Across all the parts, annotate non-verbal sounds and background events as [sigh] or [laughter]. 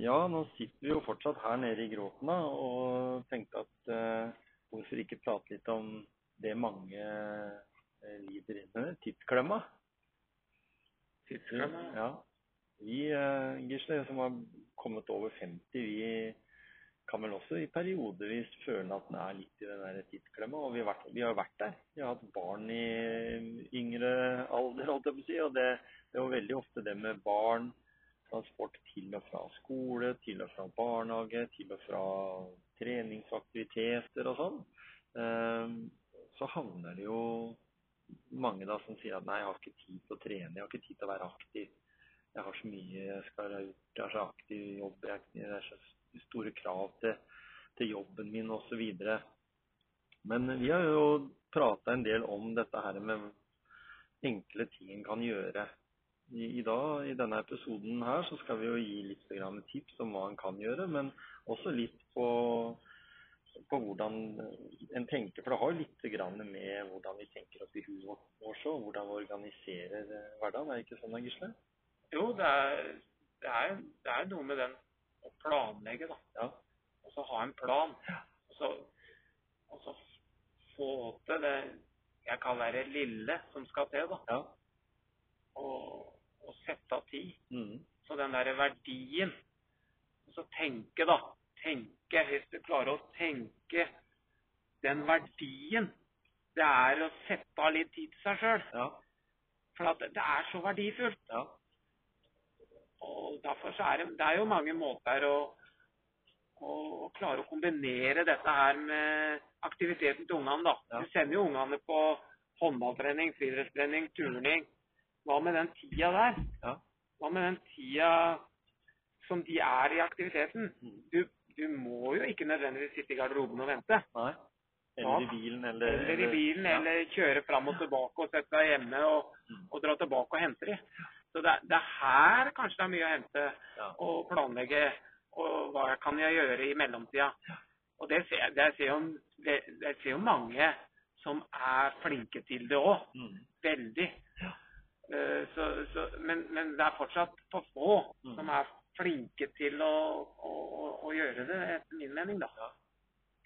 Ja, nå sitter vi jo fortsatt her nede i gråtene og tenkte at eh, hvorfor ikke prate litt om det mange eh, lider under, tidsklemma. Tidsklemma? Ja. Vi, eh, Gisle, som har kommet over 50, vi kan vel også i periodevis føle at den er litt i den der tidsklemma, og vi har, vært, vi har vært der. Vi har hatt barn i yngre alder, holdt jeg på å si, og det, det var veldig ofte det med barn, transport til og fra skole, til og fra barnehage, til og fra treningsaktiviteter og sånn, eh, så havner det jo mange da som sier at nei, jeg har ikke tid til å trene, jeg har ikke tid til å være aktiv. Jeg har så mye jeg skal ha gjort, jeg har så aktiv jobb, jeg, er så store krav til, til jobben min osv. Men vi har jo prata en del om dette her med enkle ting en kan gjøre. I, I dag, i denne episoden her, så skal vi jo gi litt tips om hva en kan gjøre, men også litt på, på hvordan en tenker. For det har litt grann med hvordan vi tenker oppi huet vårt også, og hvordan vi organiserer eh, hverdagen. Er det ikke sånn, da, Gisle? Jo, det er, det, er, det er noe med den å planlegge, da. Ja. Og så ha en plan. Og så, og så få til det jeg kaller det lille som skal til, da. Ja. Og, og sette av tid. Mm. Så den derre verdien så tenke, da. Tenke, hvis du klarer å tenke den verdien det er å sette av litt tid til seg sjøl. Ja. For at det det er så verdifullt. Ja. Og derfor så er det, det er jo mange måter å, å, å klare å kombinere dette her med aktiviteten til ungene. da. Ja. Du sender jo ungene på håndballtrening, friidrettstrening, turning. Hva med den tida der? Ja. Hva med den tida som de er i aktiviteten? Mm. Du, du må jo ikke nødvendigvis sitte i garderoben og vente. Nei. Eller i bilen, eller Eller i bilen, ja. eller kjøre fram og tilbake og sette deg hjemme og, Mm. og dra tilbake og hente de. Så det, det er her kanskje det er mye å hente Ja. og planlegge. Og hva kan jeg gjøre i mellomtida? Og det ser, det ser, jo, det, ser jo mange som er flinke til det òg. Mm. Veldig. Eh, så, så, men, men det er fortsatt for få Mm. som er flinke til å, å, å, gjøre det, etter min mening. da. Ja.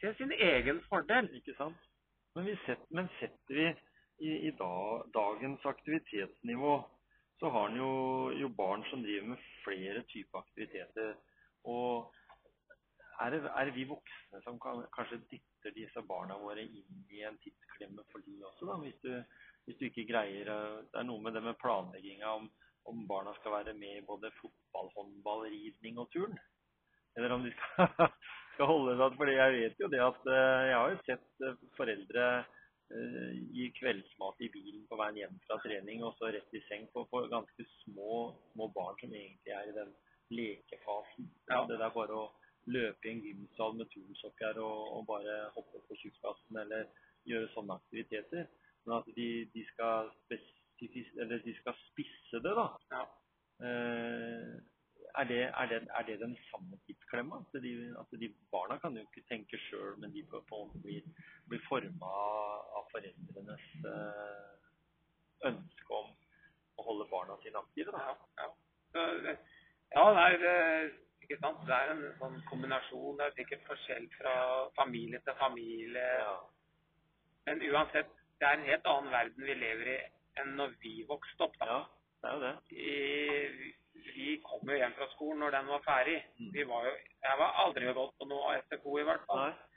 Til sin egen fordel. Ikke sant? Men, vi set, men setter vi i, i da, dagens aktivitetsnivå, så har en jo, jo barn som driver med flere typer aktiviteter. Og er det, er det vi voksne som kan, kanskje dytter disse barna våre inn i en tidsklemme for de også, da? Hvis du, hvis du ikke greier eh, Det er noe med det med planlegginga om, om barna skal være med i både fotball, håndball, ridning og turn. Eller om de skal, [laughs] skal holde seg For jeg vet jo det at eh, jeg har jo sett eh, foreldre gi kveldsmat i bilen på veien hjem fra trening, og så rett i seng på, på ganske små, små barn som egentlig er i den lekefasen. Ja. Det der bare å løpe i en gymsal med tursokker og, og bare hoppe på tjukkasen eller gjøre sånne aktiviteter. Men at de, de, skal eller de skal spisse det, da. Ja. Eh, er det, er, det, er det den samme tidsklemma? At de, at de barna kan jo ikke tenke sjøl, men de på på blir, blir forma av foreldrenes eh, ønske om å holde barna sine aktive. Da. Ja, ja. Ja, det er eh, ikke sant. Det er en sånn kombinasjon. Det er sikkert forskjell fra familie til familie. Ja. Men uansett, det er en helt annen verden vi lever i enn når vi vokste opp. da. ja, det er jo det. I, vi kom jo hjem fra skolen når den var ferdig. Mm. Vi var jo, jeg var aldri gått på noe SFO i hvert fall. Nei.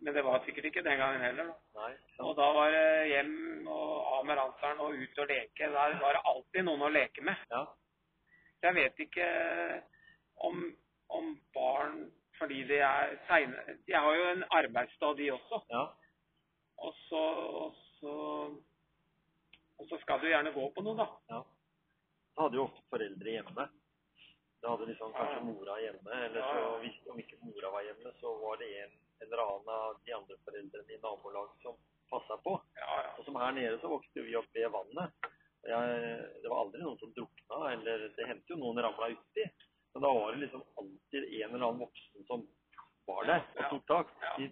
Men det var sikkert ikke den gangen heller. da. Nei. Og da var det hjem og av med ranseren og ut og leke. Der var det alltid noen å leke med. Ja. Jeg vet ikke om, om barn fordi de er seine De har jo en arbeidsdag, de også. Ja. Og så, og så og så skal du gjerne gå på noe, da. Ja. Du hadde jo ofte foreldre hjemme. Da hadde liksom kanskje mora hjemme, eller så hvis om ikke mora var hjemme, så var det en eller annen av de andre foreldrene i nabolaget som passa på. Ja, ja. Og som her nede så vokste vi opp ved vannet. Jeg, det var aldri noen som drukna, eller det hendte jo noen ramla uti. Men da var det liksom alltid en eller annen voksen som var der og tok tak. De,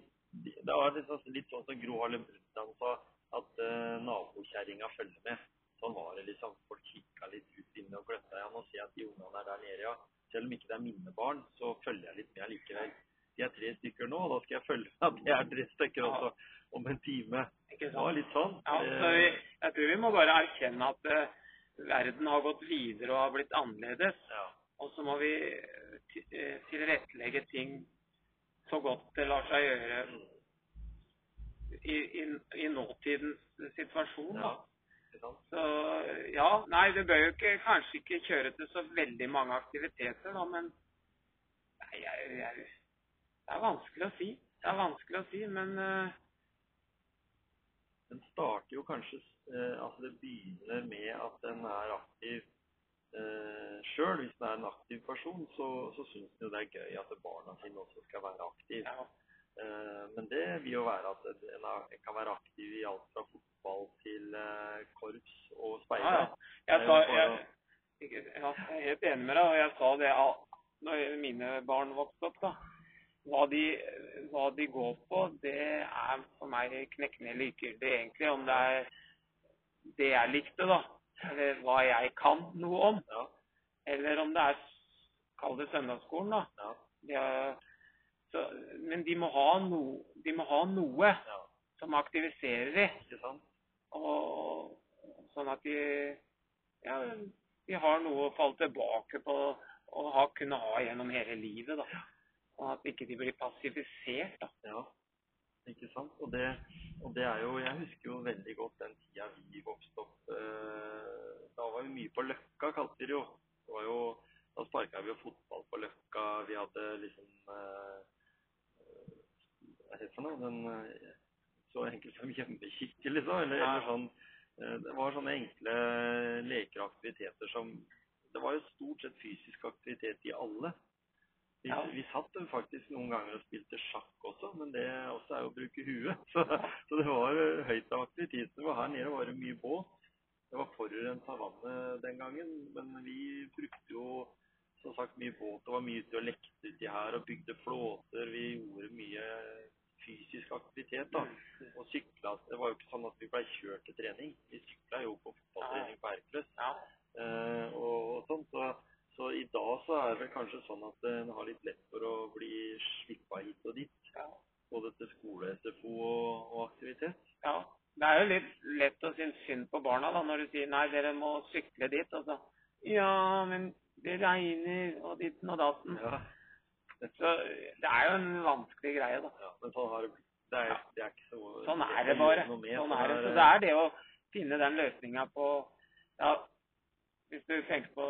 det var liksom litt sånn som Gro Harlem Brundtland sa, at uh, nabokjerringa følger med. Sånn var det liksom. Folk kikka litt ut inne og gløtta. Ja, nå ser jeg at de ungene er der nede, ja. Selv om ikke det er mine barn, så følger jeg litt med likevel. De er tre stykker nå, og da skal jeg følge med at de er tre stykker også om en time. Ikke Det var litt sånn. Ja, Eh, så vi, jeg tror vi må bare erkjenne at uh, verden har gått videre og har blitt annerledes. ja. Og så må vi tilrettelegge ting så godt det lar seg gjøre i, i, i nåtidens situasjon. Da. Så ja, nei, det bør jo ikke, kanskje ikke kjøre til så veldig mange aktiviteter, da, men nei, jeg, jeg, det er vanskelig å si. Det er vanskelig å si, men uh, Den starter jo kanskje uh, Altså det begynner med at den er aktiv eh, sjøl. Hvis den er en aktiv person, så, så syns den jo det er gøy at barna sine også skal være aktive. ja, men det vil jo være at en, kan være aktiv i alt fra fotball til eh, korps og ja, speider. ja. Jeg, sa, jeg, jeg er helt enig med deg, og jeg sa det når mine barn vokste opp. da. Hva de, hva de går på, det er for meg knekkende likegyldig egentlig. Om det er det jeg likte, da, eller hva jeg kan noe om. Ja, Eller om det er, kall det søndagsskolen, da. ja, De er, så, men de må, ha no, de må ha noe ja. som aktiviserer dem. Og, sånn at de, ja, de har noe å falle tilbake på og ha, kunne ha gjennom hele livet. da. Sånn at ikke de blir passivisert. da. Ja, ikke sant? Og det, og det er jo Jeg husker jo veldig godt den tida vi vokste opp. Eh, da var vi mye på Løkka, kalte vi det jo. Det var jo da sparka vi jo fotball på Løkka. Vi hadde liksom eh, Hva det for noe? Den eh, så enkelt som hjemmekirke, liksom. Eller, eller sånn eh, Det var sånne enkle leker og aktiviteter som Det var jo stort sett fysisk aktivitet i alle. Vi, Ja. vi satt faktisk noen ganger og spilte sjakk også, men det også er jo å bruke huet. [laughs] Så, så det var eh, høyt av aktivitetsnivå. Her nede var det mye båt. Det var forurensa vannet den gangen, men vi brukte jo som sagt mye båt. Det var mye ute og lekte uti her og bygde flåter. Vi gjorde mye fysisk aktivitet da. Og sykla. Det var jo ikke sånn at vi ble kjørt til trening. Vi sykla jo på fotballtrening på Hercules. Ja. Eh, og, og sånn, så, så i dag så er det vel kanskje sånn at en har litt lett for å bli slippa hit og dit. Ja. Både til skole, SFO og, og aktivitet. ja. Det er jo litt lett å synes synd på barna da, når du sier nei, dere må sykle dit. Og så ja, men det regner og ditten og datten. Ja. Så det er jo en vanskelig greie, da. ja men sånn har det blitt. Det er, det er ikke så Sånn er det bare. med, Sånn er det. Så det er det å finne den løsninga på ja, Hvis du tenker på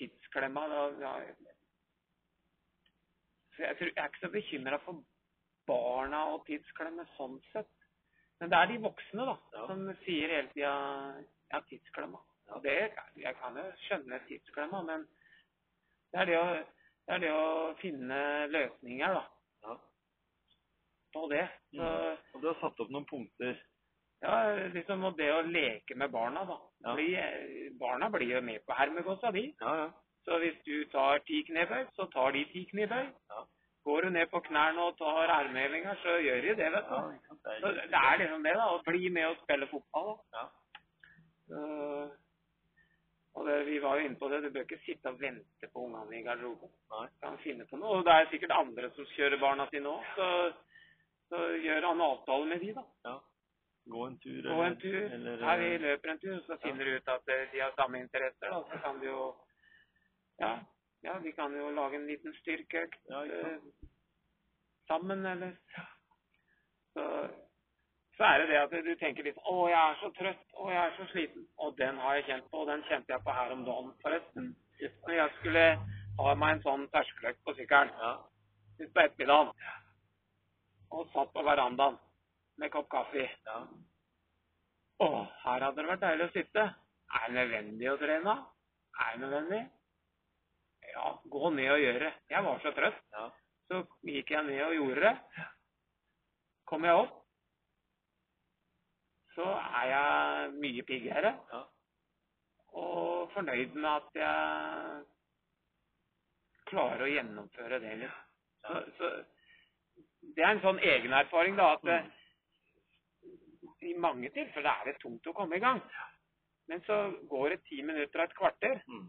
tidsklemma da, ja, så jeg, tror, jeg er ikke så bekymra for barna og tidsklemme sånn sett. Men det er de voksne da, Ja. som sier hele tida ja, tidsklemma. Og det, jeg kan jo skjønne tidsklemma, men det er det å, det er det å finne løsninger da, ja. på det. Så, Og du har satt opp noen punkter. Ja, liksom og det å leke med barna, da. Ja. Bli, eh, barna blir jo med på hermegåsa, de. Ja, ja. Så hvis du tar ti knebøy, så tar de ti knebøy. Ja. Går du ned på knærne og tar armhevinger, så gjør de det, vet du. ja det, er, Så det er liksom det, da. Å bli med og spille fotball. Da. Ja. Så, og det, vi var jo inne på det, du bør ikke sitte og vente på ungene i garderoben. Nei. Kan finne på noe. Og det er sikkert andre som kjører barna sine òg, så, så gjør han avtale med de, da. ja. Gå en tur. Gå en tur. Eller, Ja, vi løper en tur, så finner du ut at eh, de har samme interesser. Da. Så kan du jo ja, ja, vi kan jo lage en liten styrkeøkt Ja, eh, sammen, eller så, så er det det at du tenker litt Å, jeg er så trøtt. Å, jeg er så sliten. Og den har jeg kjent på, og den kjente jeg på her om dagen, forresten. Når jeg skulle ha meg en sånn terskeløkt på sykkelen Ja. på ettermiddagen og satt på verandaen med kopp kaffe. Ja. Å, her hadde det vært deilig å sitte. Er det nødvendig å trene? Er det nødvendig? Ja, gå ned og gjøre det. Jeg var så trøtt. Ja. Så gikk jeg ned og gjorde det. Kom jeg opp, så er jeg mye piggere. Ja. Og fornøyd med at jeg klarer å gjennomføre det litt. Så, så det er en sånn egenerfaring, da, at det, i mange tilfeller er det tungt å komme i gang. Men så går det ti minutter og et kvarter, Mm.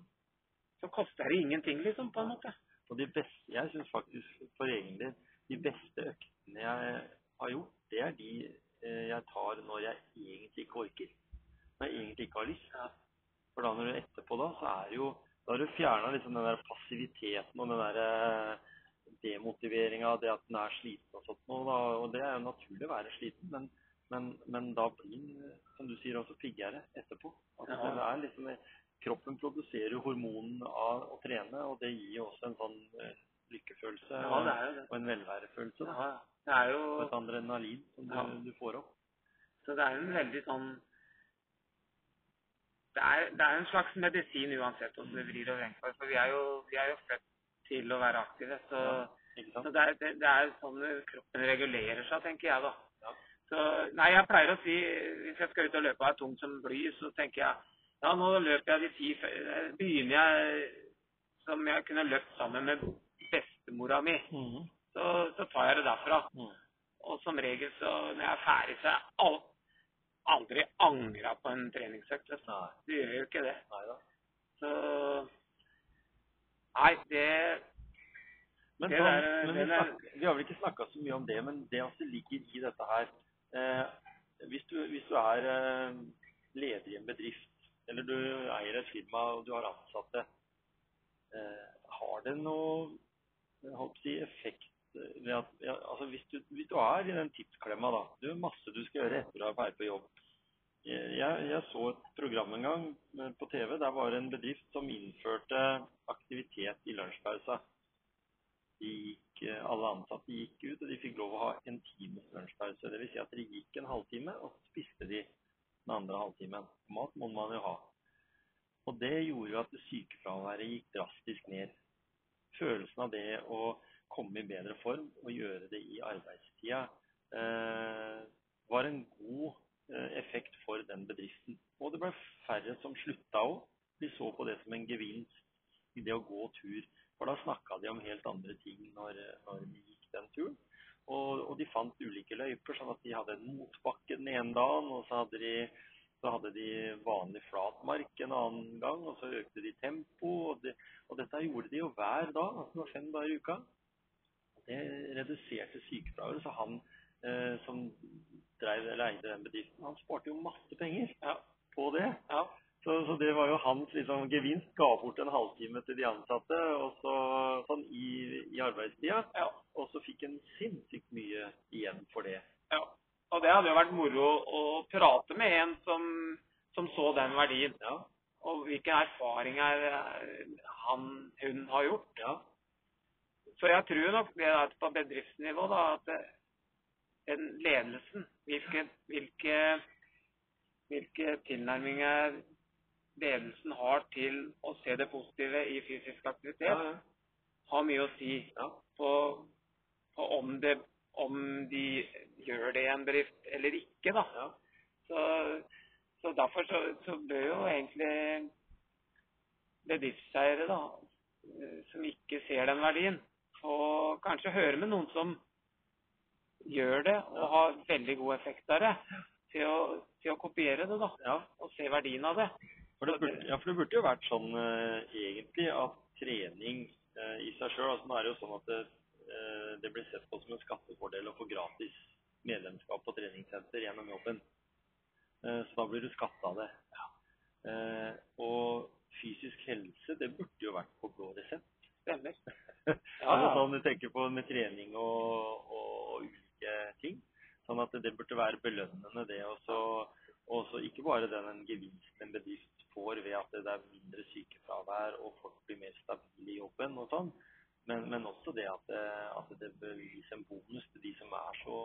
så koster det ingenting, liksom, på en måte. Og de beste, jeg syns faktisk for egen del de beste øktene jeg har gjort, det er de eh, jeg tar når jeg egentlig ikke orker. Når jeg egentlig ikke har lyst. For da når du etterpå da, så er det jo Da har du fjerna liksom den der passiviteten og den der eh, demotiveringa, det at den er sliten og sånt. Og, da, og det er jo naturlig å være sliten, men, men, men da blir den, som du sier, også piggere etterpå. Altså, Ja. det er liksom Kroppen produserer hormonen av å trene, og det gir jo også en sånn eh, lykkefølelse Ja, er og en velværefølelse. Da. Ja, det er jo et adrenalin som du, Ja. du får opp. Så det er en veldig sånn Det er, det er en slags medisin uansett hvordan du vrir og vrenger på. For vi er, jo, vi er jo født til å være aktive. Så, ja, så det, er, det, er sånn kroppen regulerer seg, tenker jeg, da. Ja. Så Nei, jeg pleier å si hvis jeg skal ut og løpe og er tung som bly, så tenker jeg ja, nå løper jeg de ti Begynner jeg som jeg kunne løpt sammen med bestemora mi, Mhm. Så, så tar jeg det derfra. Mm. Og som regel så når jeg er ferdig, så har jeg aldri angra på en treningsøkt. Du gjør jo ikke det. Neida. Så Nei, det Men, Det der, men det vi, snakker, vi har vel ikke snakka så mye om det, men det også ligger i dette her eh, hvis, du, hvis du er eh, leder i en bedrift, eller du eier et firma og du har ansatte, eh, har det noe si, effekt ved at ja, altså hvis, du, hvis du er i den tidsklemma, da Du har masse du skal gjøre etter å være ferdig på jobb. Jeg, jeg så et program en gang eh, på TV. Der var det en bedrift som innførte aktivitet i lunsjpausa. Eh, alle ansatte gikk ut, og de fikk lov å ha en times lunsjpause. Dvs. Si at de gikk en halvtime, og så spiste de den andre halvtimen. Mat må man jo ha. Og det gjorde jo at sykefraværet gikk drastisk ned. Følelsen av det å komme i bedre form og gjøre det i arbeidstida eh, var en god eh, effekt for den bedriften. Og det ble færre som slutta òg. De så på det som en gevinst i det å gå tur. For da snakka de om helt andre ting når, når de gikk den turen. Og, og de fant ulike løyper, sånn at de hadde en motbakke den ene dagen, og så hadde de, så hadde de vanlig flatmark en annen gang, og så økte de tempo. Og, de, og dette gjorde de jo hver dag, altså det var fem dager i uka. Det reduserte sykefraværet, så han eh, som drev eller eide den bedriften, han sparte jo masse penger Ja. på det. Ja. Så, så det var jo hans liksom, gevinst. Ga bort en halvtime til de ansatte og så, sånn i, i arbeidstida. ja. Og så fikk en sinnssykt mye igjen for det. ja. Og det hadde jo vært moro å prate med en som, som så den verdien. Ja, Og hvilke erfaringer han, hun har gjort. ja, Så jeg tror nok det at på bedriftsnivå da, at den ledelsen, hvilke, hvilke, hvilke tilnærminger ledelsen har til å se det positive i fysisk aktivitet, ja, har mye å si ja. på, på om, det, om de gjør det i en bedrift eller ikke. da. ja. Så, så derfor så, så bør jo egentlig bedriftseiere da, eh, som ikke ser den verdien, få kanskje høre med noen som gjør det og har veldig god effekt av det, til å, til å kopiere det da, ja. og se verdien av det. For det burde, ja, for det burde jo vært sånn eh, egentlig at trening eh, i seg sjøl altså Nå er det jo sånn at det, eh, det blir sett på som en skattefordel å få gratis medlemskap på treningssenter gjennom jobben. Eh, så da blir du skatta av det. Eh, og fysisk helse, det burde jo vært på blå resept. Stemmer. [laughs] Ja, sånn du tenker på med trening og, og ulike ting. Sånn at det burde være belønnende det også. Og så ikke bare den en gevinsten en bedrift får ved at det er mindre sykefravær og folk blir mer stabile i jobben og sånn, men, men også det at, det at det bør gis en bonus til de som er så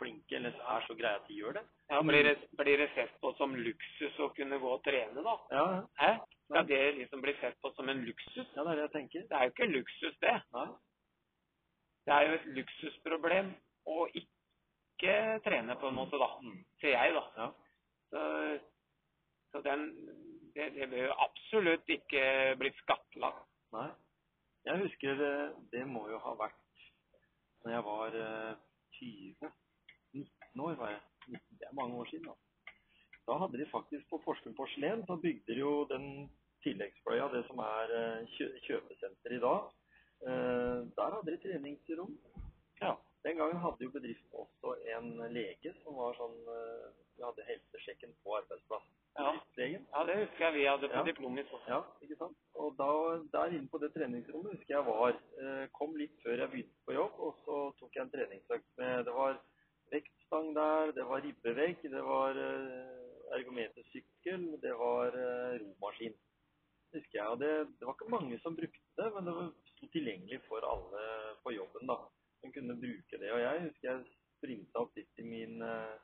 flinke eller er så greie at de gjør det. Ja, blir, det, blir det sett på som luksus å kunne gå og trene, da? Ja, Hæ? Skal det liksom bli sett på som en luksus? ja det er det jeg tenker. Det er jo ikke luksus, det. Nei. Det er jo et luksusproblem å ikke trene, på en måte, da. Mm. Ser jeg, da. Ja. Så, så den det, det bør jo absolutt ikke blitt skattlagt. Nei. Jeg husker det, det må jo ha vært når jeg var eh, 20 19 år var jeg. Det er mange år siden, da. Da hadde de faktisk på Porsgrunn porselen, så bygde de jo den tilleggsbløya, det som er eh, kjø kjøpesenter i dag. Eh, der hadde de treningsrom. Ja, Den gangen hadde jo bedriften også en lege som var sånn eh, Vi hadde helsesjekken på arbeidsplassen. Ja. Ja, det husker jeg vi hadde på Ja. diplomet. Ja, ikke sant? Og da, der inne på det treningsrommet husker jeg var. Kom litt før jeg begynte på jobb, og så tok jeg en treningsøkt med Det var vektstang der, det var ribbevegg, det var eh, ergometersykkel, det var eh, romaskin. Husker jeg. Og det, det var ikke mange som brukte det, men det sto tilgjengelig for alle på jobben, da. Som kunne bruke det. Og jeg husker jeg sprinta litt i min eh,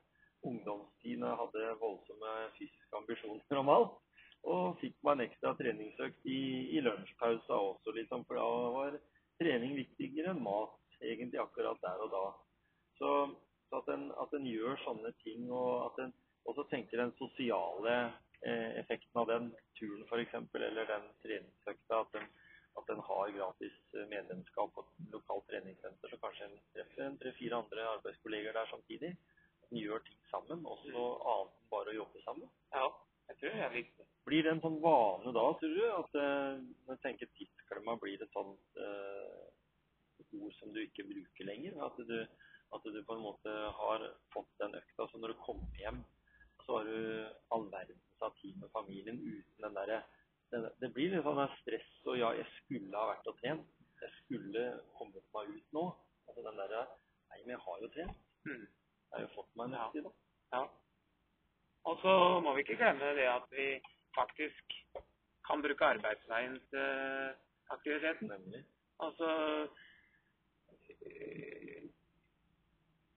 ungdomstid når jeg hadde voldsomme fysiske ambisjoner om alt. Og fikk meg en ekstra treningsøkt i, i lunsjpausa også, liksom. For da var trening viktigere enn mat, egentlig akkurat der og da. Så at, en, at en gjør sånne ting, og at en også tenker den sosiale eh, effekten av den turen f.eks., eller den treningsøkta, at en, at en har gratis eh, medlemskap på et lokalt treningssenter, så kanskje en treffer en tre-fire andre arbeidskolleger der samtidig. At en gjør ting sammen, også annet enn bare å jobbe sammen. Ja, jeg tror det er viktig. Blir det en sånn vane da, tror du? At eh, når jeg tenker tidsklemma blir et sånt eh, ord som du ikke bruker lenger? At du, at du på en måte har fått den økta, så når du kommer hjem, så har du all verdens av tid med familien uten den derre det, blir litt sånn stress og ja, jeg skulle ha vært og trent. Jeg skulle kommet meg ut nå. Altså den derre Nei, men jeg har jo trent. Mm. Jeg har jo fått meg en ja. da. Ja. Og så må vi ikke glemme det at vi faktisk kan bruke arbeidsveien til aktiviteten. Nemlig. Altså eh,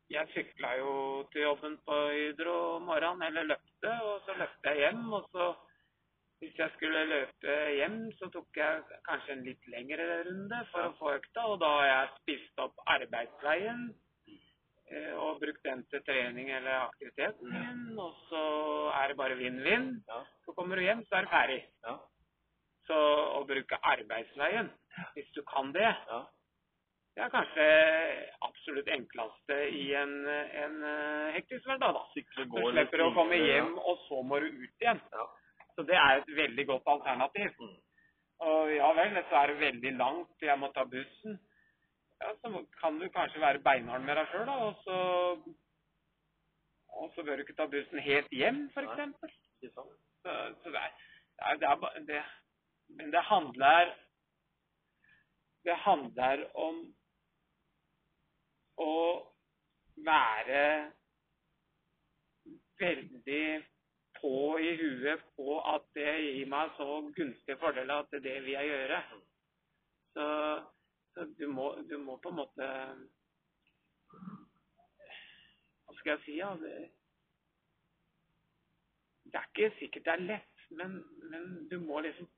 Jeg sykla jo til jobben på Hydro om morgenen, eller løpte, og så løpte jeg hjem. Og så, hvis jeg skulle løpe hjem, så tok jeg kanskje en litt lengre runde for å få økta, og da har jeg spist opp arbeidsveien eh, og brukt den til trening eller aktiviteten min, og så er det bare vinn-vinn. Så kommer du hjem, så er det ferdig. Så å bruke arbeidsveien, hvis du kan det. Det er kanskje absolutt enkleste i en, en eh, hektisk hverdag, da. Du slipper å komme hjem, og så må du ut igjen. Ja. Så det er et veldig godt alternativ. Mm. Og ja vel, så er det veldig langt, jeg må ta bussen. Ja, så kan du kanskje være beinhard med deg sjøl, da, og så Og så bør du ikke ta bussen helt hjem, f.eks. Så, så det, er, det, er, det er det Men det handler Det handler om å være veldig på i huet på at det gir meg så gunstige fordeler at det vil jeg gjøre. Så, så du, må, du må på en måte Hva skal jeg si? Ja? Det, det er ikke sikkert det er lett, men, men du må liksom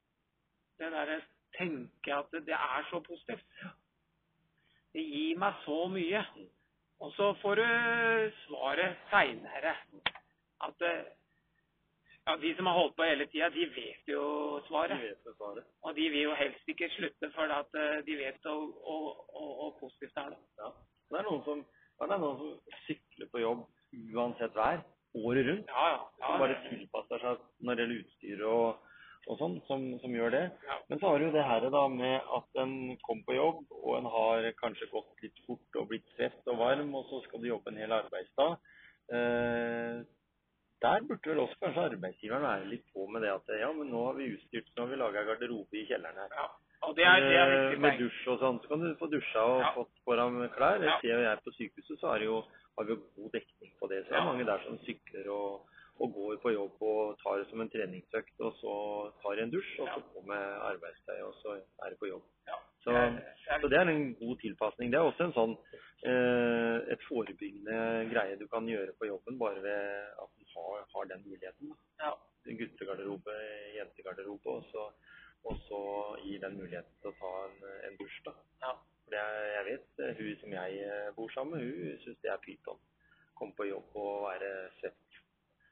det derre tenke at det er så positivt. Det gir meg så mye. Og så får du svaret seinere. At eh, ja, de som har holdt på hele tida, de vet jo De svaret. vet svaret. Og de vil jo helst ikke slutte for at eh, de vet hvor positivt det er. Ja. Det er noen som, det er noen som sykler på jobb uansett vær, året rundt. Ja, ja. Som bare tilpasser seg når det gjelder utstyr og, og sånn, som, som gjør det. Ja. Men så har du det her da med at en kom på jobb, og en har kanskje gått litt fort og blitt svett og varm, og så skal du jobbe en hel arbeidsdag. Eh, der burde vel også kanskje arbeidsgiveren være litt på med det at ja, men nå har vi utstyrt, nå har vi laga garderobe i kjelleren her. ja. Og det er, det er Eh, viktig med dusj og sånn, så kan du få dusja og Ja. fått deg klær. Ja. ser jeg på sykehuset, så har, jo, har vi jo god dekning på det. Så det er mange der som sykler og, og går på jobb og tar det som en treningsøkt, og så tar en dusj, og så på med arbeidstøy, og så er det på jobb. Så, så det er en god tilpasning. Det er også en sånn eh, et forebyggende greie du kan gjøre på jobben bare ved at du har, har den muligheten. Ja. Guttegarderobe, jentegarderobe, og så, og så gir den muligheten til å ta en, en dusj. da. Ja. For jeg, vet hun som jeg eh, bor sammen med, hun syns det er pyton. Komme på jobb og være svett.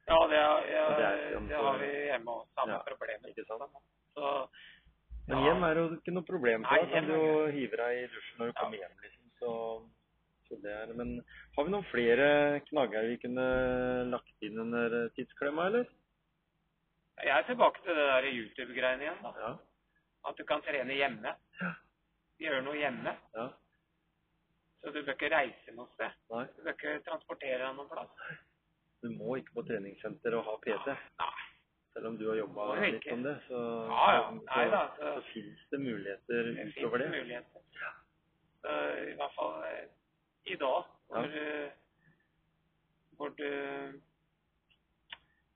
Ja, det, er, ja, Og det er det, sånn for- har vi hjemme òg. Samme Ja, problemet. Ikke sant? Så Men er er jo ikke noe problem. For Da kan du jo hive deg i dusjen når du kommer hjem. liksom. Så, så det er, Men har vi noen flere knagger vi kunne lagt inn under tidsklemma, eller? jeg er tilbake til det der YouTube-greiene igjen. da. Ja. At du kan trene hjemme. Ja. Gjøre noe hjemme. ja. Så du bør ikke reise noe sted. Nei. Du bør ikke transportere deg noen plass. Du må ikke på treningssenter og ha PT. Selv om du har jobba litt om det, så, Ja, ja. Nei da, så, så- finnes det muligheter Det utover det. muligheter. Så I hvert fall eh, i dag, hvor, Ja. du, hvor du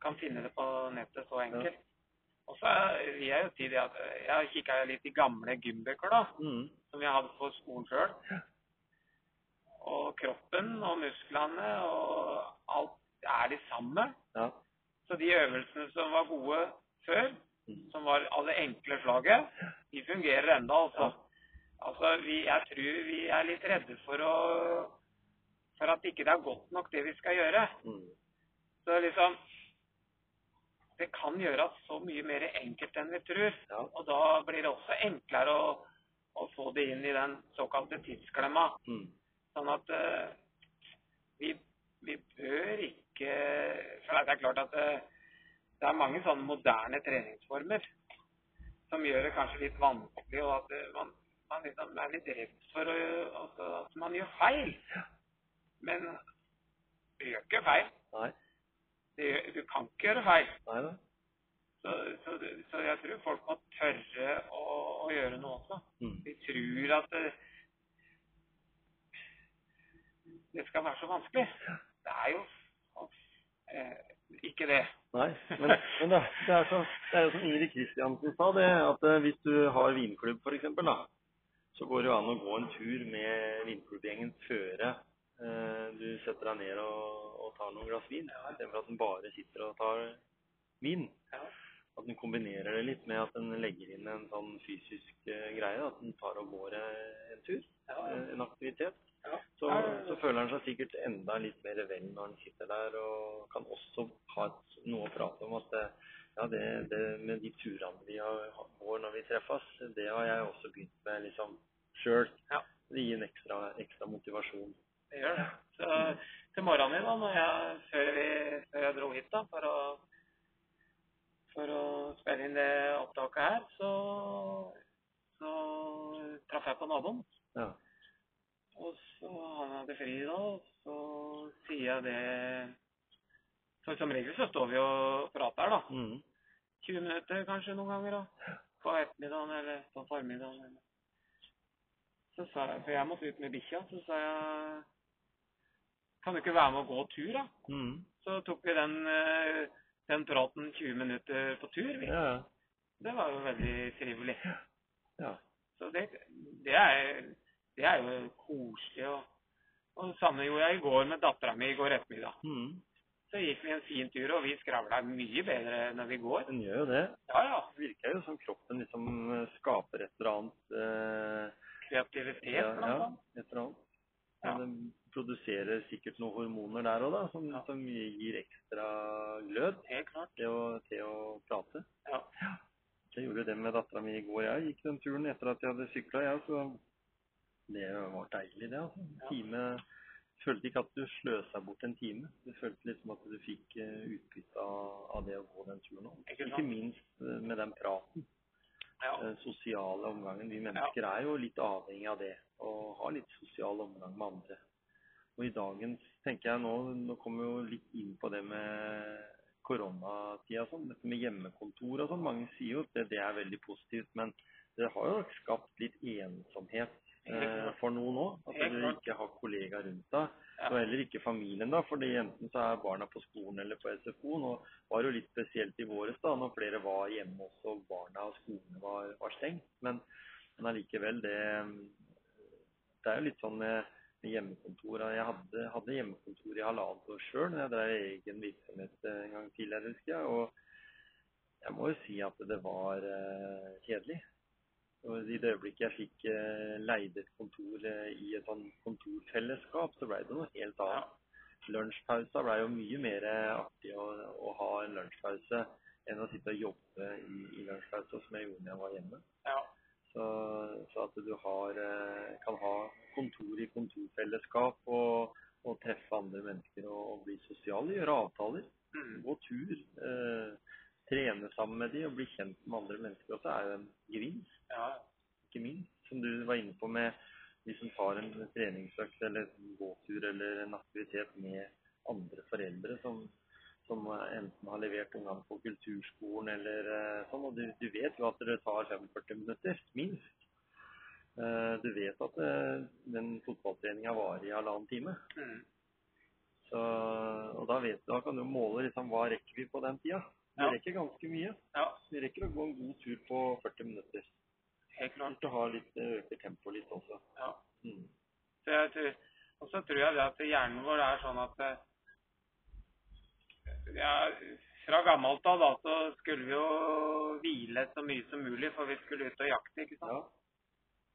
kan finne det på nettet så enkelt. Og så vil jeg jo si det at eh, jeg kikka litt i gamle gymbøker da, Mm. som jeg hadde på skolen sjøl. Og kroppen og musklene og alt er de samme. Ja. Så de øvelsene som var gode før, som var av det enkle slaget, de fungerer enda altså. Altså, vi, jeg tror vi er litt redde for å for at ikke det er godt nok det vi skal gjøre. Mm. Så liksom Det kan gjøres så mye mer enkelt enn vi tror. Og da blir det også enklere å, å få det inn i den såkalte tidsklemma. Mm. Sånn at uh, vi, vi bør ikke det er klart at det, det er mange sånne moderne treningsformer som gjør det kanskje litt vanskelig, og at man, man liksom er litt redd for å, altså, at man gjør feil. Men du gjør ikke feil. Gjør- du kan ikke gjøre feil. Nei. Så, så, så jeg tror folk må tørre å, å gjøre noe også. Mm. De tror at det, det skal være så vanskelig. Det er jo eh, ikke det. Nei, men, men det, det, er så, det er jo som Ingrid Kristiansen sa, det, at eh, hvis du har vinklubb f.eks., da, så går det jo an å gå en tur med vinklubbgjengen før eh, du setter deg ned og, og tar noen glass vin, istedenfor at den bare sitter og tar vin. Ja. At den kombinerer det litt med at den legger inn en sånn fysisk eh, greie, at den tar og går eh, en tur, eh, en aktivitet. Ja. Så, så føler han seg sikkert enda litt mer vel når han sitter der og kan også ha noe å prate om. At det, ja, det, det med de turene vi har, går når vi treffes, det har jeg også begynt med liksom sjøl. Ja. Det gir en ekstra, ekstra motivasjon. Det gjør det. Så til morgenen dag, når jeg, før, vi, før jeg dro hit da, for å, for å spille inn det opptaket her, så, så traff jeg på naboen. Ja. Og så han hadde fri da, og så sier jeg det For som regel så står vi og prater, da. Mm. 20 minutter kanskje noen ganger, da. På ettermiddagen eller på formiddagen. Eller. Så sa jeg, For jeg måtte ut med bikkja, så sa jeg Kan du ikke være med og gå tur, da? Mm. Så tok vi den, eh, den praten 20 minutter på tur. Vi. Ja. Det var jo veldig trivelig. ja. Så det, det, er, det er jo koselig. Og, og det samme gjorde jeg i går med dattera mi i går ettermiddag. Mm. Så gikk vi en fin tur, og vi skravla mye bedre når vi går. Den gjør jo det. Ja, ja. Det virker jo som kroppen liksom eh, skaper et eller annet eh, Kreativitet, ja, blant ja, annet. et eller annet. Ja. Produserer sikkert noen hormoner der òg, da, som, Ja. som gir ekstra glød til å, til å prate. Ja. Jeg gjorde det med dattera mi i går. Jeg gikk den turen etter at jeg hadde sykla, jeg. Så det var deilig, det. altså. En Ja. time Følte ikke at du sløsa bort en time. Du følte liksom at du fikk eh, utbytte av, av det å gå den turen òg. Ikke? Ikke minst eh, med den praten. Ja. Den sosiale omgangen. Vi mennesker er jo litt avhengig av det. Å ha litt sosial omgang med andre. Og i dagens, tenker jeg nå, nå kommer vi jo litt inn på det med koronatida sånn, dette med hjemmekontor og sånn. Mange sier jo at det, det er veldig positivt, men det har jo skapt litt ensomhet eh, for noen òg. At du ikke har kollegaer rundt deg. Og heller ikke familien, da. fordi enten så er barna på skolen eller på SFO. Nå var det jo litt spesielt i våres da, når flere var hjemme også, og barna og skolene var, var stengt. Men, men allikevel, det, det er jo litt sånn med, hjemmekontor. Jeg hadde, hadde hjemmekontor i halvannet år sjøl når jeg drev egen virksomhet en gang tidligere, husker jeg. Og jeg må jo si at det var eh, kjedelig. Og I det øyeblikket jeg fikk eh, leid et kontor eh, i et sånn kontorfellesskap, så ble det noe helt annet. Lunsjpausa ble jo mye mer artig å, å ha en lunsjpause enn å sitte og jobbe i, i lunsjpausa, som jeg gjorde når jeg var hjemme. Ja. Så, så at du har, eh, kan ha kontor i kontorfellesskap og, og treffe andre mennesker og, og bli sosial, gjøre avtaler, Mm. gå tur, eh, trene sammen med de og bli kjent med andre mennesker også er jo en gevinst, ja. ikke minst. Som du var inne på med de som tar en treningsøkt eller en gåtur eller en aktivitet med andre foreldre som, som enten har levert ungene på kulturskolen eller eh, sånn. Og du, du vet jo at det tar 45 minutter, minst. Eh, Du vet at eh, den fotballtreninga varer i halvannen time. Mm. Så, og da, vet, da kan du måle liksom, hva rekker vi på den tida. Vi Ja. rekker ganske mye. ja. Vi rekker å gå en god tur på 40 minutter. Helt klart. Hvis du har litt, økt tempo tempoet litt også. Ja. Mm. Så jeg tror, og så tror jeg det at hjernen vår er sånn at eh, ja, Fra gammelt av da, så skulle vi jo hvile så mye som mulig, for vi skulle ut og jakte. ikke sant? Ja.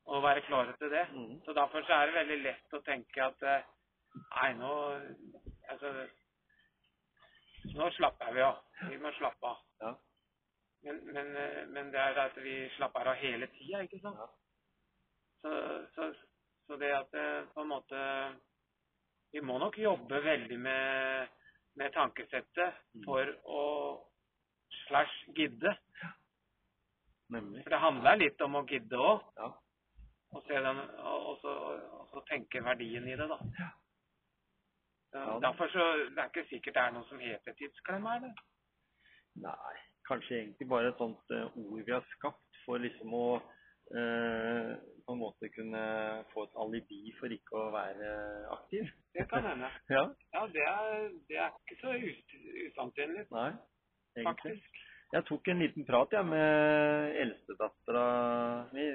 Og være klare til det. Mm. Så derfor så er det veldig lett å tenke at eh, Nei, nå Altså Nå slapper vi av. Vi må slappe av. Ja. Men, men, eh, men det er at vi slapper av hele tida, ikke sant? Ja. Så, så, så det at eh, på en måte Vi må nok jobbe veldig med, med tankesettet Mm. for å slash gidde. Nemlig. For det handler litt om å gidde òg. Ja. Og, og, og, så, tenke verdien i det, da. Ja. Ja. Derfor så det er ikke sikkert det er noe som heter tidsklemme, er det? Nei, kanskje egentlig bare et sånt eh, ord vi har skapt for liksom å eh, på en måte kunne få et alibi for ikke å være aktiv. Det kan hende. [laughs] Ja. Ja, det er, det er ikke så usannsynlig, Nei, egentlig. faktisk. Jeg tok en liten prat ja, med eldstedattera mi,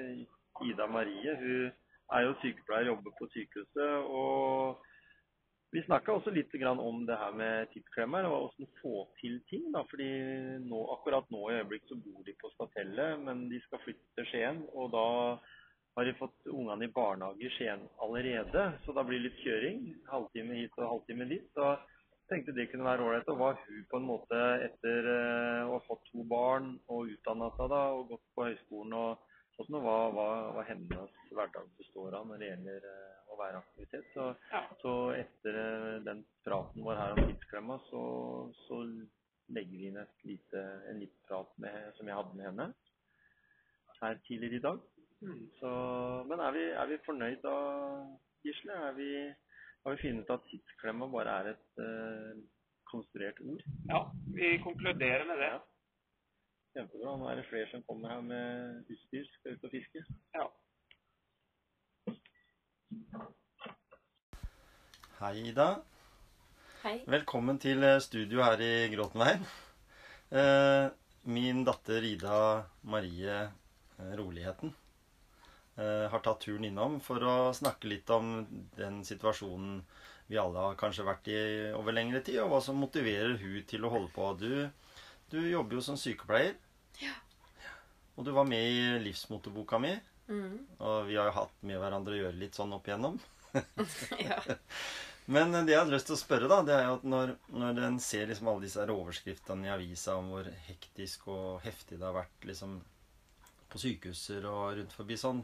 Ida Marie. Hun er jo sykepleier, jobber på sykehuset. og vi snakka også litt om det her med tidsklemmer og hvordan få til ting. da, fordi nå, Akkurat nå i øyeblikk så bor de på Statellet, men de skal flytte til Skien. Og da har de fått ungene i barnehage i Skien allerede, så da blir det litt kjøring. Halvtime hit og halvtime dit. Så tenkte det kunne være ålreit. Og var hun på en måte etter eh, å ha fått to barn og utdanna seg da, og gått på høyskolen og sånn, hva, hva hennes hverdag består av når det gjelder eh, å være aktivitet. Så Ja. så etter eh, den praten vår her om tidsklemma, så, så legger vi inn lite, en liten prat med, som jeg hadde med henne her tidligere i dag. Mm. Så, men er vi, er vi fornøyd da, Gisle? Er vi, har vi funnet at tidsklemma bare er et uh, konstruert ord? Ja, vi konkluderer med det. Ja. Kjempebra. Nå er det flere som kommer her med utstyr, skal ut og fiske. Ja. Hei, Ida. Hei. Velkommen til eh, studio her i Gråtenveien. Eh, min datter Ida Marie eh, Roligheten har tatt turen innom for å snakke litt om den situasjonen vi alle har kanskje vært i over lengre tid, og hva som motiverer hun til å holde på. Du, du jobber jo som sykepleier. Ja. Og du var med i livsmotorboka mi, Mm. og vi har jo hatt med hverandre å gjøre litt sånn opp igjennom. [laughs] [laughs] ja. Men det jeg hadde lyst til å spørre, da, det er jo at når, når en ser liksom alle disse overskriftene i avisa om hvor hektisk og heftig det har vært liksom på sykehuser og rundt forbi sånn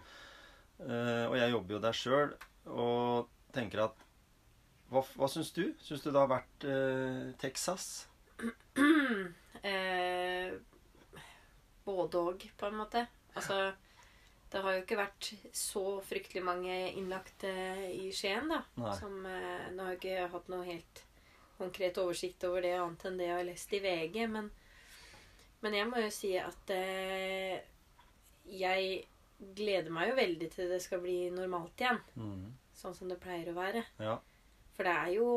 eh, Og jeg jobber jo der sjøl og tenker at Hva, hva syns du? Syns du det har vært eh, Texas? [clears throat] Eh, både òg, på en måte. Altså, det har jo ikke vært så fryktelig mange innlagte i Skien, da. Nei. Som, eh, nå har jeg ikke hatt noe helt konkret oversikt over det, annet enn det jeg har lest i VG. Men, men jeg må jo si at eh, jeg gleder meg jo veldig til det skal bli normalt igjen. Mm. Sånn som det pleier å være. Ja. For det er jo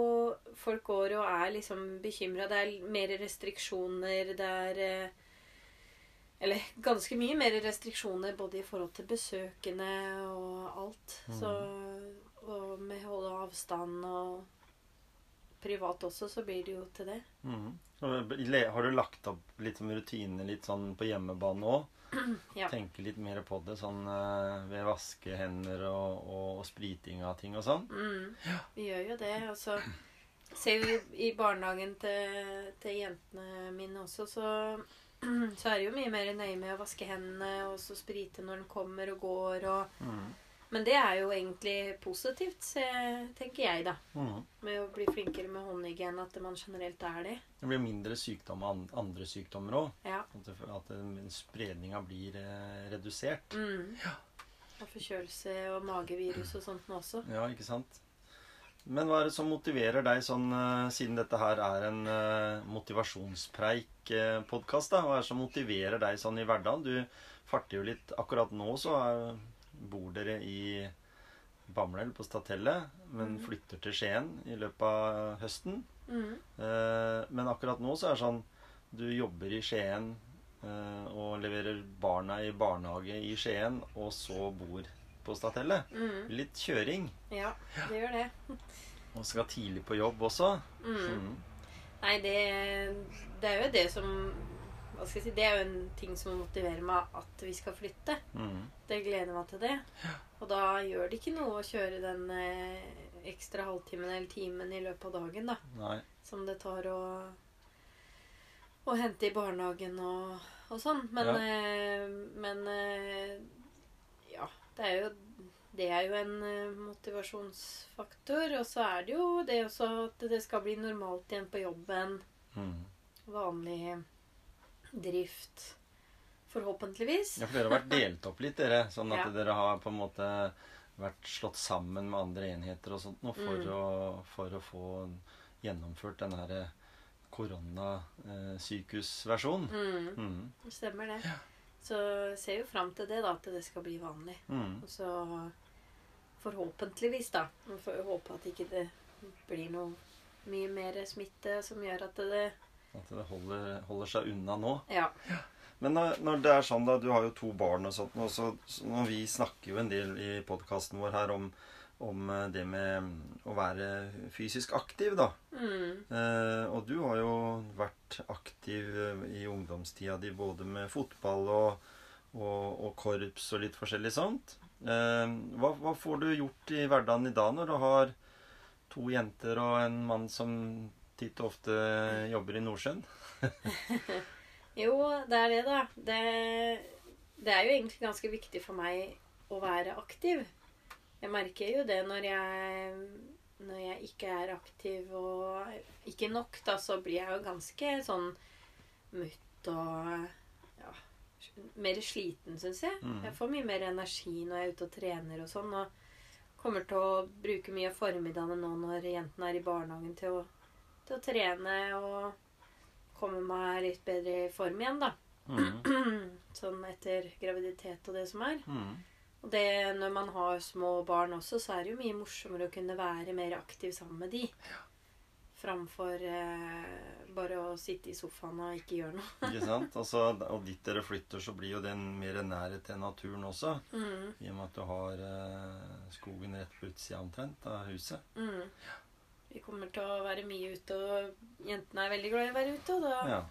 Folk går og er liksom bekymra. Det er mer restriksjoner. Det er eh, Eller ganske mye mer restriksjoner både i forhold til besøkende og alt. Så, og med holde avstand og privat også, så blir det jo til det. Mm. Har du lagt opp litt som rutiner litt sånn på hjemmebane òg? [clears throat] Ja. Tenke litt mer på det sånn eh, ved vaske hender og, og, og spriting av ting og sånn? Mm, vi gjør jo det. Og så ser vi i barnehagen til, til jentene mine også, så, så er det jo mye mer nøye med å vaske hendene og så sprite når den kommer og går. Og, mm. men det er jo egentlig positivt, tenker jeg, da. Mm. Med å bli flinkere med håndhygiene, at man generelt er det. Det blir mindre sykdom av andre sykdommer òg. Ja. At, at spredninga blir eh, redusert. Mm. Og forkjølelse og magevirus og sånt nå også. Ja, ikke sant? Men hva er det som motiverer deg sånn, eh, siden dette her er en uh, motivasjonspreik-podkast, da? Hva er det som motiverer deg sånn i hverdagen? Du farter jo litt Akkurat nå så er, bor dere i Bamble på Statellet, men flytter til Skien i løpet av høsten. Mm. Eh, men akkurat nå så er det sånn Du jobber i Skien eh, og leverer barna i barnehage i Skien, og så bor på Statellet. Mm. Litt kjøring. Ja, det gjør det. [laughs] Og skal tidlig på jobb også. Mm. Mm. Nei, det, det er jo det som Hva skal jeg si Det er jo en ting som motiverer meg at vi skal flytte. Mm. Det gleder meg til det. Og da gjør det ikke noe å kjøre den eh, ekstra halvtimen eller timen i løpet av dagen, da. Nei. Som det tar å, å hente i barnehagen og, og sånn. Men, Ja. eh, men eh, ja. Det er jo det er jo en eh, motivasjonsfaktor. Og så er det jo det også at det skal bli normalt igjen på jobben. Mm. Vanlig drift. Forhåpentligvis. Ja, for dere har vært delt opp litt, dere. Sånn at Ja. dere har på en måte vært slått sammen med andre enheter og sånt nå for, Mm. å, for å få gjennomført den her koronasykehusversjonen. Mm, Mm. det stemmer det. Så ser jo fram til det, da. At det skal bli vanlig. Mm. Og så forhåpentligvis, da. Vi får jo håpe at ikke det blir noe mye mer smitte som gjør at det At det holder, holder seg unna nå. Ja. Men når, når det er sånn, da Du har jo to barn og sånt, og så, så når vi snakker jo en del i podkasten vår her om, om eh, det med å være fysisk aktiv, da. Mm, Eh, og du har jo vært aktiv eh, i ungdomstida di både med fotball og, og, og korps og litt forskjellig sånt. Eh, hva, hva får du gjort i hverdagen i dag når du har to jenter og en mann som titt og ofte jobber i Nordsjøen? [laughs] Jo, det er det, da. Det, det er jo egentlig ganske viktig for meg å være aktiv. Jeg merker jo det når jeg, når jeg ikke er aktiv og ikke nok, da, så blir jeg jo ganske sånn mutt og ja, mer sliten, syns jeg. Mm. Jeg får mye mer energi når jeg er ute og trener og sånn. Og kommer til å bruke mye av formiddagene nå når jentene er i barnehagen, til å, til å trene og komme meg litt bedre i form igjen, da. Mm. [clears throat] Sånn etter graviditet og det som er. Mm. Og det, når man har små barn også, så er det jo mye morsommere å kunne være mer aktiv sammen med de. Framfor eh, bare å sitte i sofaen og ikke gjøre noe. Ikke sant? [laughs] Altså, og dit dere flytter, så blir jo det mer nærhet til naturen også. Mm, I og med at du har eh, skogen rett på utsida omtrent av huset. mm. Vi kommer til å være mye ute, og jentene er veldig glad i å være ute. Og da Ja.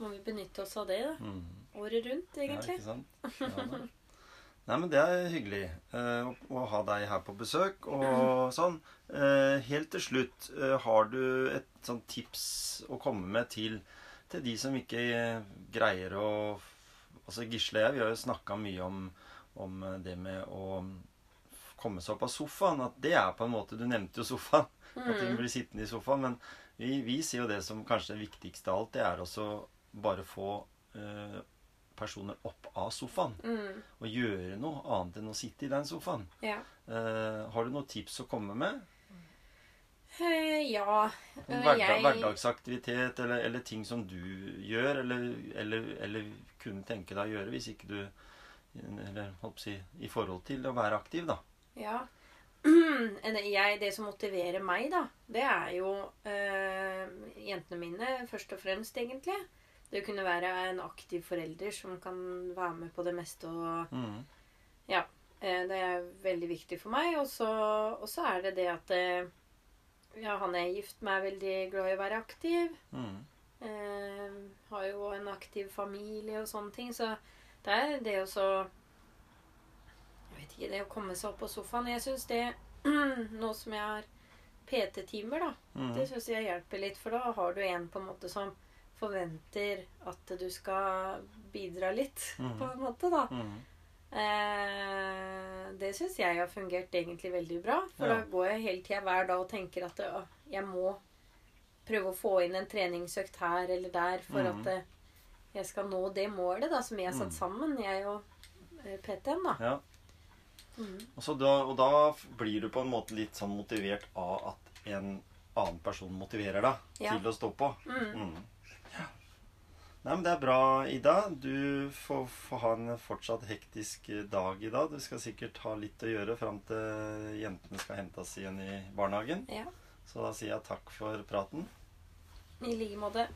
må vi benytte oss av det da. Mm. året rundt, egentlig. Ja, ikke sant? [laughs] Ja, da. Nei, men det er hyggelig eh, å, å ha deg her på besøk og [clears throat] sånn. Eh, helt til slutt, eh, har du et sånt tips å komme med til, til de som ikke eh, greier å Altså Gisle og jeg, vi har jo snakka mye om, om det med å komme seg opp av sofaen. At det er på en måte Du nevnte jo sofaen. [laughs] At du blir sittende i sofaen. Men vi, vi ser jo det som kanskje det viktigste av alt. Det er også bare få eh, personer opp av sofaen. Mm, Og gjøre noe annet enn å sitte i den sofaen. ja. Uh, har du noen tips å komme med? Uh, ja. Om eh, hverdag, jeg- Hverdagsaktivitet eller, eller ting som du gjør, eller, eller, eller kunne tenke deg å gjøre hvis ikke du Eller holdt på å si i forhold til å være aktiv, da. Ja. [clears throat] Jeg, det som motiverer meg, da, det er jo øh, jentene mine, først og fremst, egentlig. Det å kunne være en aktiv forelder som kan være med på det meste og Mm. Ja. eh, Det er veldig viktig for meg. Og så, er det det at eh, ja, han jeg er gift med, er veldig glad i å være aktiv. Mm. Eh, har jo en aktiv familie og sånne ting. Så det er det å så Jeg vet ikke, det å komme seg opp på sofaen Jeg syns det [clears throat] Nå som jeg har PT-timer, da, Mm. det syns jeg hjelper litt. For da har du en på en måte som forventer at du skal bidra litt, mm. på en måte, da. Mm. Eh, det syns jeg har fungert egentlig veldig bra. For Ja. da går jeg hele tida hver dag og tenker at å, jeg må prøve å få inn en treningsøkt her eller der for mm. at eh, jeg skal nå det målet da, som vi har satt Mhm. sammen, jeg og eh, PT-en. da. Ja. Mhm. Og, så da, og da blir du på en måte litt sånn motivert av at en annen person motiverer deg Ja. til å stå på. Mm. Mm. Nei, men Det er bra, Ida. Du får, får ha en fortsatt hektisk dag i dag. Du skal sikkert ha litt å gjøre fram til jentene skal hentes igjen i barnehagen. Ja. Så da sier jeg takk for praten. I like måte.